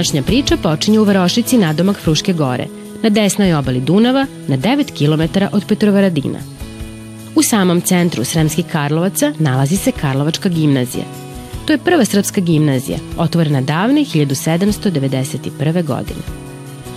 Današnja priča počinje u Varošici nadomak Fruške gore, na desnoj obali Dunava, na 9 km od Petrovaradina. U samom centru Sremskih Karlovaca nalazi se Karlovačka gimnazija. To je prva srpska gimnazija, otvorena davne 1791. godine.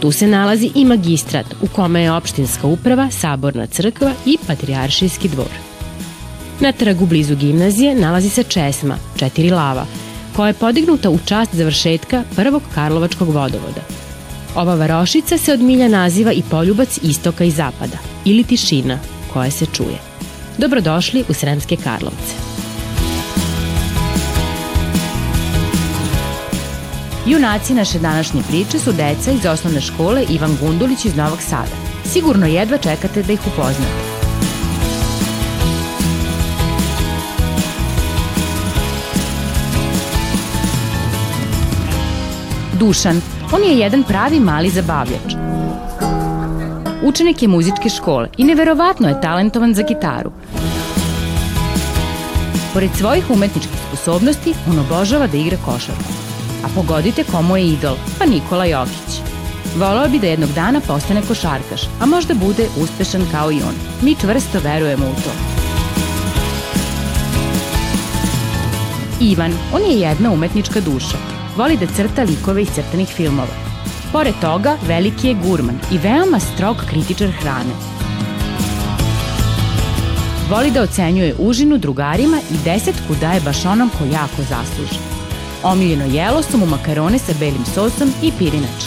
Tu se nalazi i magistrat, u kome je opštinska uprava, saborna crkva i patrijaršijski dvor. Na trgu blizu gimnazije nalazi se česma, četiri lava, koja je podignuta u čast završetka prvog Karlovačkog vodovoda. Ova varošica se od milja naziva i poljubac istoka i zapada, ili tišina koja se čuje. Dobrodošli u Sremske Karlovce. Junaci naše današnje priče su deca iz osnovne škole Ivan Gundulić iz Novog Sada. Sigurno jedva čekate da ih upoznate. Dušan, on je jedan pravi mali zabavljač. Učenik je muzičke škole i neverovatno je talentovan za gitaru. Pored svojih umetničkih sposobnosti, on obožava da igra košarku. A pogodite komu je idol, pa Nikola Jokić. Volao bi da jednog dana postane košarkaš, a možda bude uspešan kao i on. Mi čvrsto verujemo u to. Ivan, on je jedna umetnička duša voli da crta likove iz crtanih filmova. Pored toga, veliki je gurman i veoma strog kritičar hrane. Voli da ocenjuje užinu drugarima i desetku daje baš onom ko jako zasluži. Omiljeno jelo su mu makarone sa belim sosom i pirinač.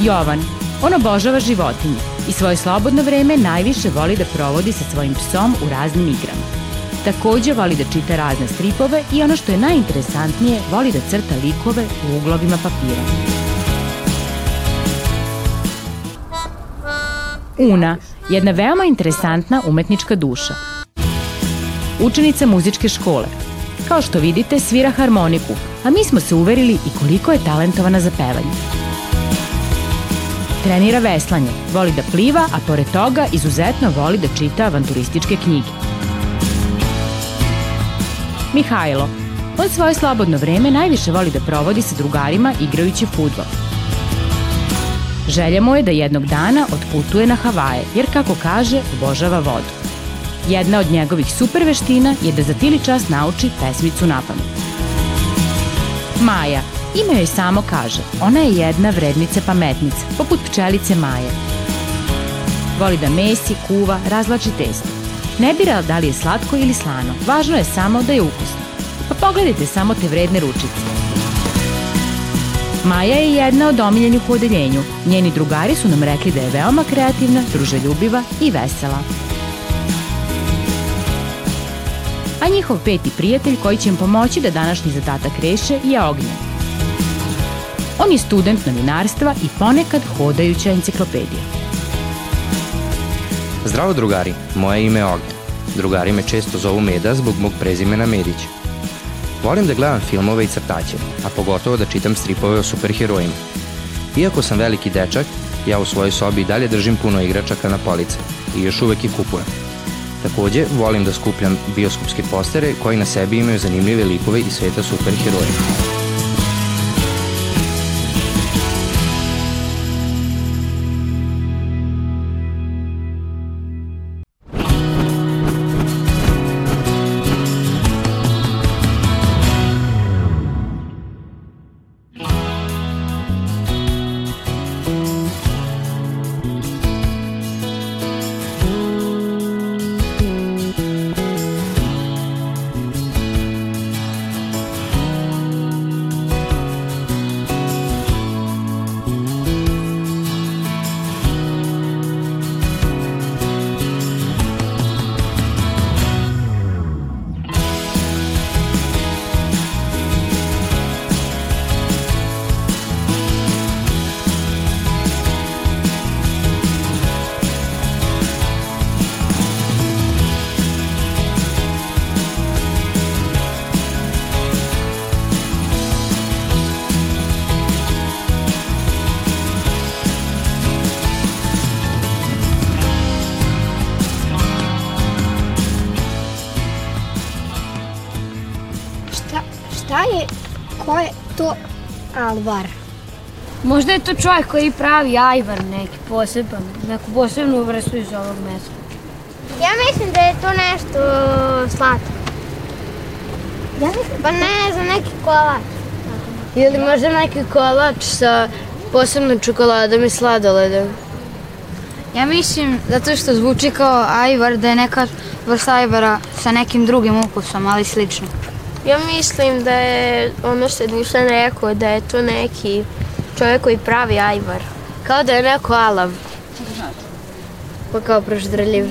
Jovan, on obožava životinje i svoje slobodno vreme najviše voli da provodi sa svojim psom u raznim igrama. Takođe voli da čita razne stripove i ono što je najinteresantnije, voli da crta likove u uglovima papira. Una, jedna veoma interesantna umetnička duša. Učenica muzičke škole. Kao što vidite, svira harmoniku, a mi smo se uverili i koliko je talentovana za pevanje. Trenira veslanje, voli da pliva, a pored toga izuzetno voli da čita avanturističke knjige. Mihajlo. On svoje slobodno vreme najviše voli da provodi sa drugarima igrajući futbol. Želja mu je da jednog dana otputuje na Havaje, jer kako kaže, obožava vodu. Jedna od njegovih super veština je da za tili čas nauči pesmicu na pamet. Maja, ime joj samo kaže, ona je jedna vrednica pametnica, poput pčelice Maje. Voli da mesi, kuva, razlači testo. Ne bira da li je slatko ili slano, važno je samo da je ukusno. Pa pogledajte samo te vredne ručice. Maja je jedna od omiljenih u odeljenju. Njeni drugari su nam rekli da je veoma kreativna, druželjubiva i vesela. A njihov peti prijatelj koji će im pomoći da današnji zadatak reše je Ognjen. On je student novinarstva i ponekad hodajuća enciklopedija. Zdravo drugari, moje ime je Ognjen. Drugari me često zovu Meda zbog mog prezimena Medić. Volim da gledam filmove i crtaće, a pogotovo da čitam stripove o superherojima. Iako sam veliki dečak, ja u svojoj sobi dalje držim puno igračaka na police i još uvek ih kupujem. Takođe, volim da skupljam bioskopske postere koji na sebi imaju zanimljive likove iz sveta superheroja. To Alvar. Možda je to čovjek koji pravi ajvar neki poseban, neku posebnu vrstu iz ovog mesta. Ja mislim da je to nešto slatko. Ja mislim... Pa ne znam, neki kolač. Ili možda neki kolač sa posebnom čokoladom i sladoledom. Ja mislim, zato što zvuči kao ajvar, da je neka vrsta ajvara sa nekim drugim ukusom, ali slično. Ja mislim da je ono što je Dušan rekao, da je to neki čovjek koji pravi ajvar. Kao da je neko alav. Pa kao proždrljiv.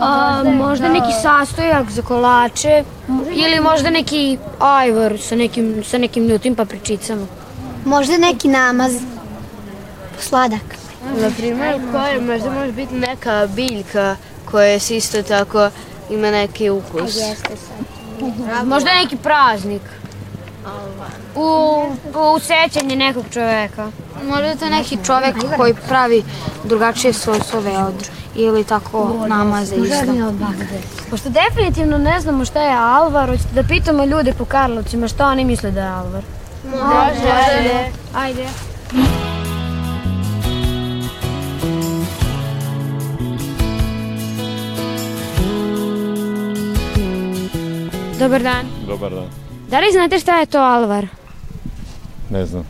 A, možda neki sastojak za kolače ili možda neki ajvar sa nekim, sa nekim ljutim papričicama. Možda neki namaz. Sladak. Na primjer, koje možda može biti neka biljka koja se isto tako ima neki ukus. Jeste sad. Možda neki praznik. U, u sećanje nekog čoveka. Možda je to neki čovek koji pravi drugačije svojstvove od ili tako namaze isto. Pošto definitivno ne znamo šta je alvar, hoćete da pitamo ljude po Karlovcima šta oni misle da je alvar. Može. Ajde. Dobar dan. Dobar dan. Da li znate šta je to alvar? Ne znam.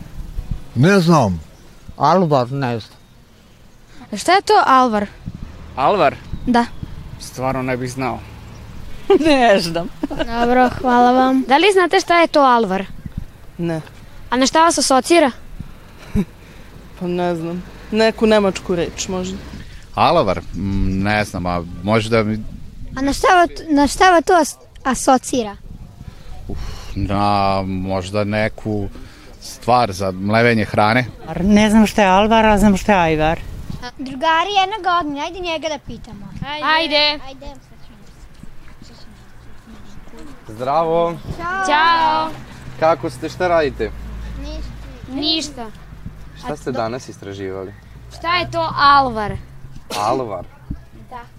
Ne znam. Alvar, ne znam. Šta je to alvar? Alvar? Da. Stvarno ne bih znao. ne znam. Dobro, hvala vam. Da li znate šta je to alvar? Ne, A na šta vas asocira? pa ne znam. Neku nemačku reč možda. Alavar? Mm, Ne znam, a možda mi A na šta, na šta va to as- asocira? na možda neku stvar za mlevenje hrane. Ne znam šta je Alvar, a znam šta je Ajvar. Drugari jedna godina, ajde njega da pitamo. Ajde. Ajde. Zdravo, Ćao. kako ste, šta radite? Ništa. Šta ste danas istraživali? Šta je to alvar? Alvar?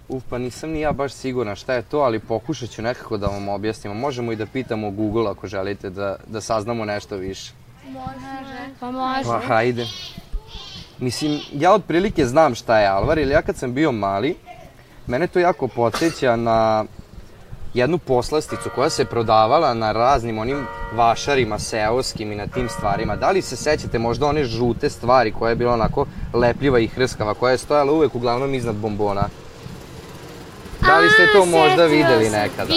Uf, pa nisam ni ja baš sigurna šta je to, ali pokušat ću nekako da vam objasnimo. Možemo i da pitamo Google ako želite da, da saznamo nešto više. Pa može. Pa hajde. Mislim, ja otprilike znam šta je alvar, jer ja kad sam bio mali, mene to jako podsjeća na jednu poslasticu koja se prodavala na raznim onim vašarima seoskim i na tim stvarima. Da li se sećate možda one žute stvari koja je bila onako lepljiva i hrskava, koja je stojala uvek uglavnom iznad bombona? Da ste to možda videli nekada?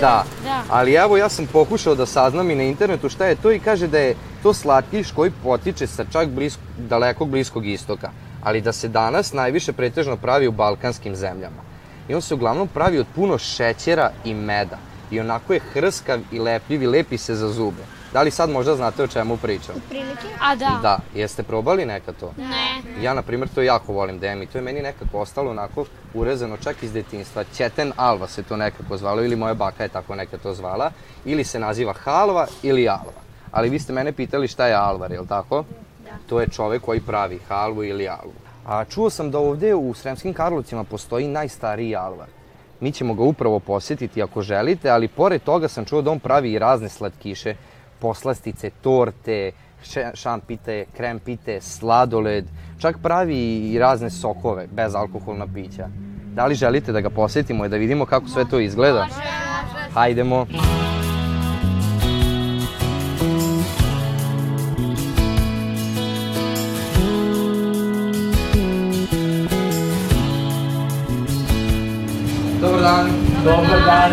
Da. Da. Ali evo ja sam pokušao da saznam i na internetu šta je to i kaže da je to slatkiš koji potiče sa čak blisko, dalekog bliskog istoka. Ali da se danas najviše pretežno pravi u balkanskim zemljama. I on se uglavnom pravi od puno šećera i meda. I onako je hrskav i lepljiv i lepi se za zube. Da li sad možda znate o čemu pričam? A da. Da. Jeste probali nekad to? Ne. Ja, na primjer, to jako volim da jem i to je meni nekako ostalo onako urezano čak iz detinstva. Ćeten alva se to nekako zvalo ili moja baka je tako neka to zvala. Ili se naziva halva ili alva. Ali vi ste mene pitali šta je alvar, jel tako? Da. To je čovek koji pravi halvu ili alvu. A čuo sam da ovde u Sremskim Karlovcima postoji najstariji alvar. Mi ćemo ga upravo posjetiti ako želite, ali pored toga sam čuo da on pravi i razne slatkiše, poslastice, torte, šampite, krempite, sladoled, čak pravi i razne sokove, bezalkoholna pića. Da li želite da ga posjetimo i da vidimo kako sve to izgleda? Hajdemo. Dobar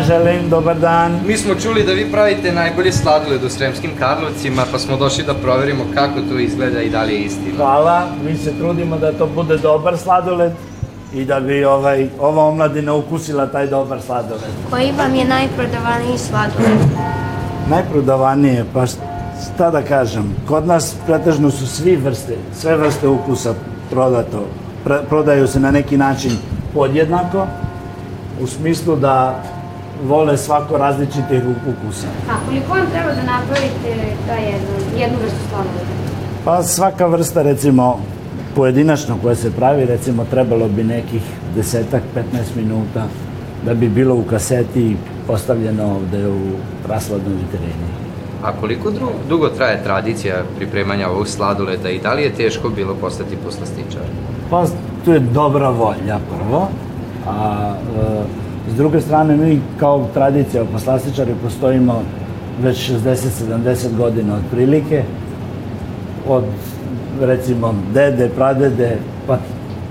želim, dobar dan. Mi smo čuli da vi pravite najbolji sladoled u Sremskim Karlovcima, pa smo došli da proverimo kako to izgleda i da li je istina. Hvala, mi se trudimo da to bude dobar sladoled i da bi ovaj, ova omladina ukusila taj dobar sladoled. Koji vam je najprodavaniji sladoled? Najprodavanije, pa šta da kažem, kod nas pretežno su svi vrste, sve vrste ukusa prodato, Pre- prodaju se na neki način podjednako, u smislu da vole svako različitih u- ukusa. A koliko vam treba da napravite ta jednu, jednu vrstu sladoleda? Pa svaka vrsta recimo pojedinačno koja se pravi recimo trebalo bi nekih desetak, 15 minuta da bi bilo u kaseti postavljeno ovde u rasladnoj vitrini. A koliko dru, dugo traje tradicija pripremanja ovog sladoleda i da li je teško bilo postati poslastičar? Pa tu je dobra volja prvo, a e, s druge strane mi kao tradicija poslastičari postojimo već 60-70 godina otprilike, od recimo dede, pradede, pa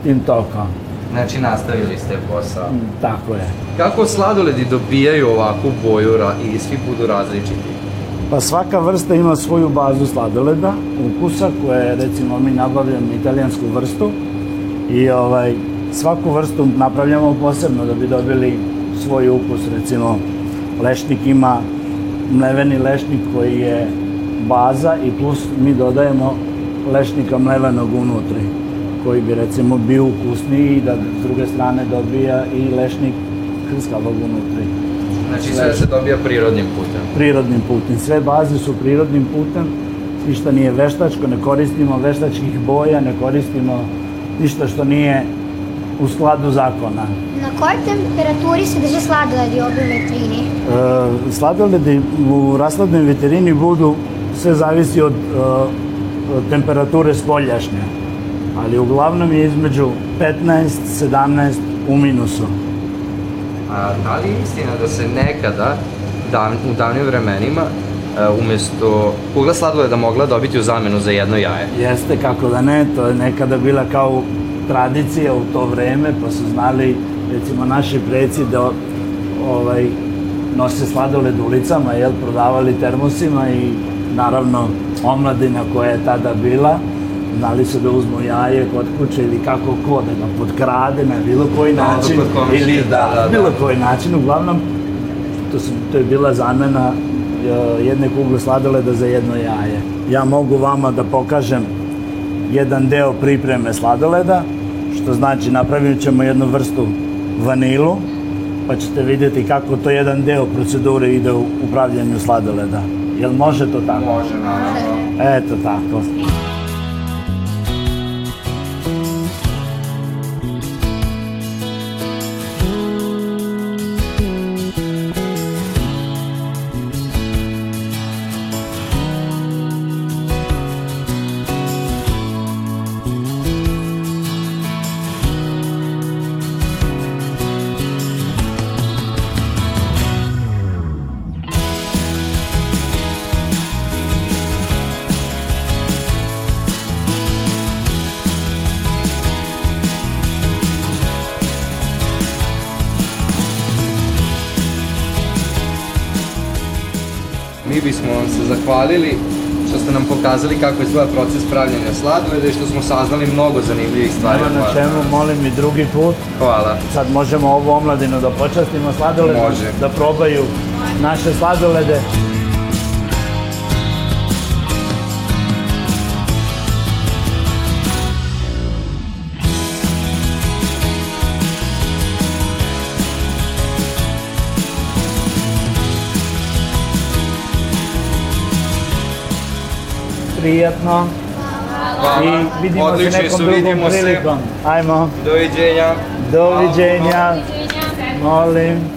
tim tokom. Znači nastavili ste posao. Tako je. Kako sladoledi dobijaju ovakvu boju i svi budu različiti? Pa svaka vrsta ima svoju bazu sladoleda, ukusa, koje recimo mi nabavljamo italijansku vrstu i ovaj, svaku vrstu napravljamo posebno da bi dobili svoj ukus. Recimo, lešnik ima mleveni lešnik koji je baza i plus mi dodajemo lešnika mlevenog unutri koji bi recimo bio ukusniji i da s druge strane dobija i lešnik krskavog unutri. Znači sve se dobija prirodnim putem. Prirodnim putem. Sve baze su prirodnim putem, ništa nije veštačko, ne koristimo veštačkih boja, ne koristimo ništa što nije u skladu zakona. Na kojoj temperaturi se drže sladoledi u vitrini? E, sladoledi u rasladnoj veterini budu, sve zavisi od e, od temperature spoljašnje, ali uglavnom je između 15-17 u minusu. A da li je istina da se nekada, dav, u davnim vremenima, e, umesto kugla sladoleda mogla dobiti u zamenu za jedno jaje? Jeste, kako da ne, to je nekada bila kao tradicija u to vreme, pa su znali, recimo, naši preci da ovaj, nose sladoled ulicama, jel, prodavali termosima i naravno omladina koja je tada bila, znali su da uzmu jaje kod kuće ili kako ko, da ga potkrade na bilo koji način, ili da, da, da, da. bilo koji način, uglavnom, to, su, to je bila zamena e, jedne kugle sladoleda za jedno jaje. Ja mogu vama da pokažem jedan deo pripreme sladoleda, što znači napravit ćemo jednu vrstu vanilu, pa ćete vidjeti kako to jedan deo procedure ide u upravljanju sladoleda. Jel može to tako? Može, naravno. Eto tako. Mi bismo vam se zahvalili što ste nam pokazali kako izgleda proces pravljenja sladoleda i što smo saznali mnogo zanimljivih stvari. Nema na čemu, molim i drugi put. Hvala. Sad možemo ovu omladinu da počastimo sladoled, Može. da probaju naše sladolede. Prijatno. Hvala. I vidimo Odlični se nekom su, drugom se. prilikom. Ajmo. Doviđenja. Doviđenja. Molim.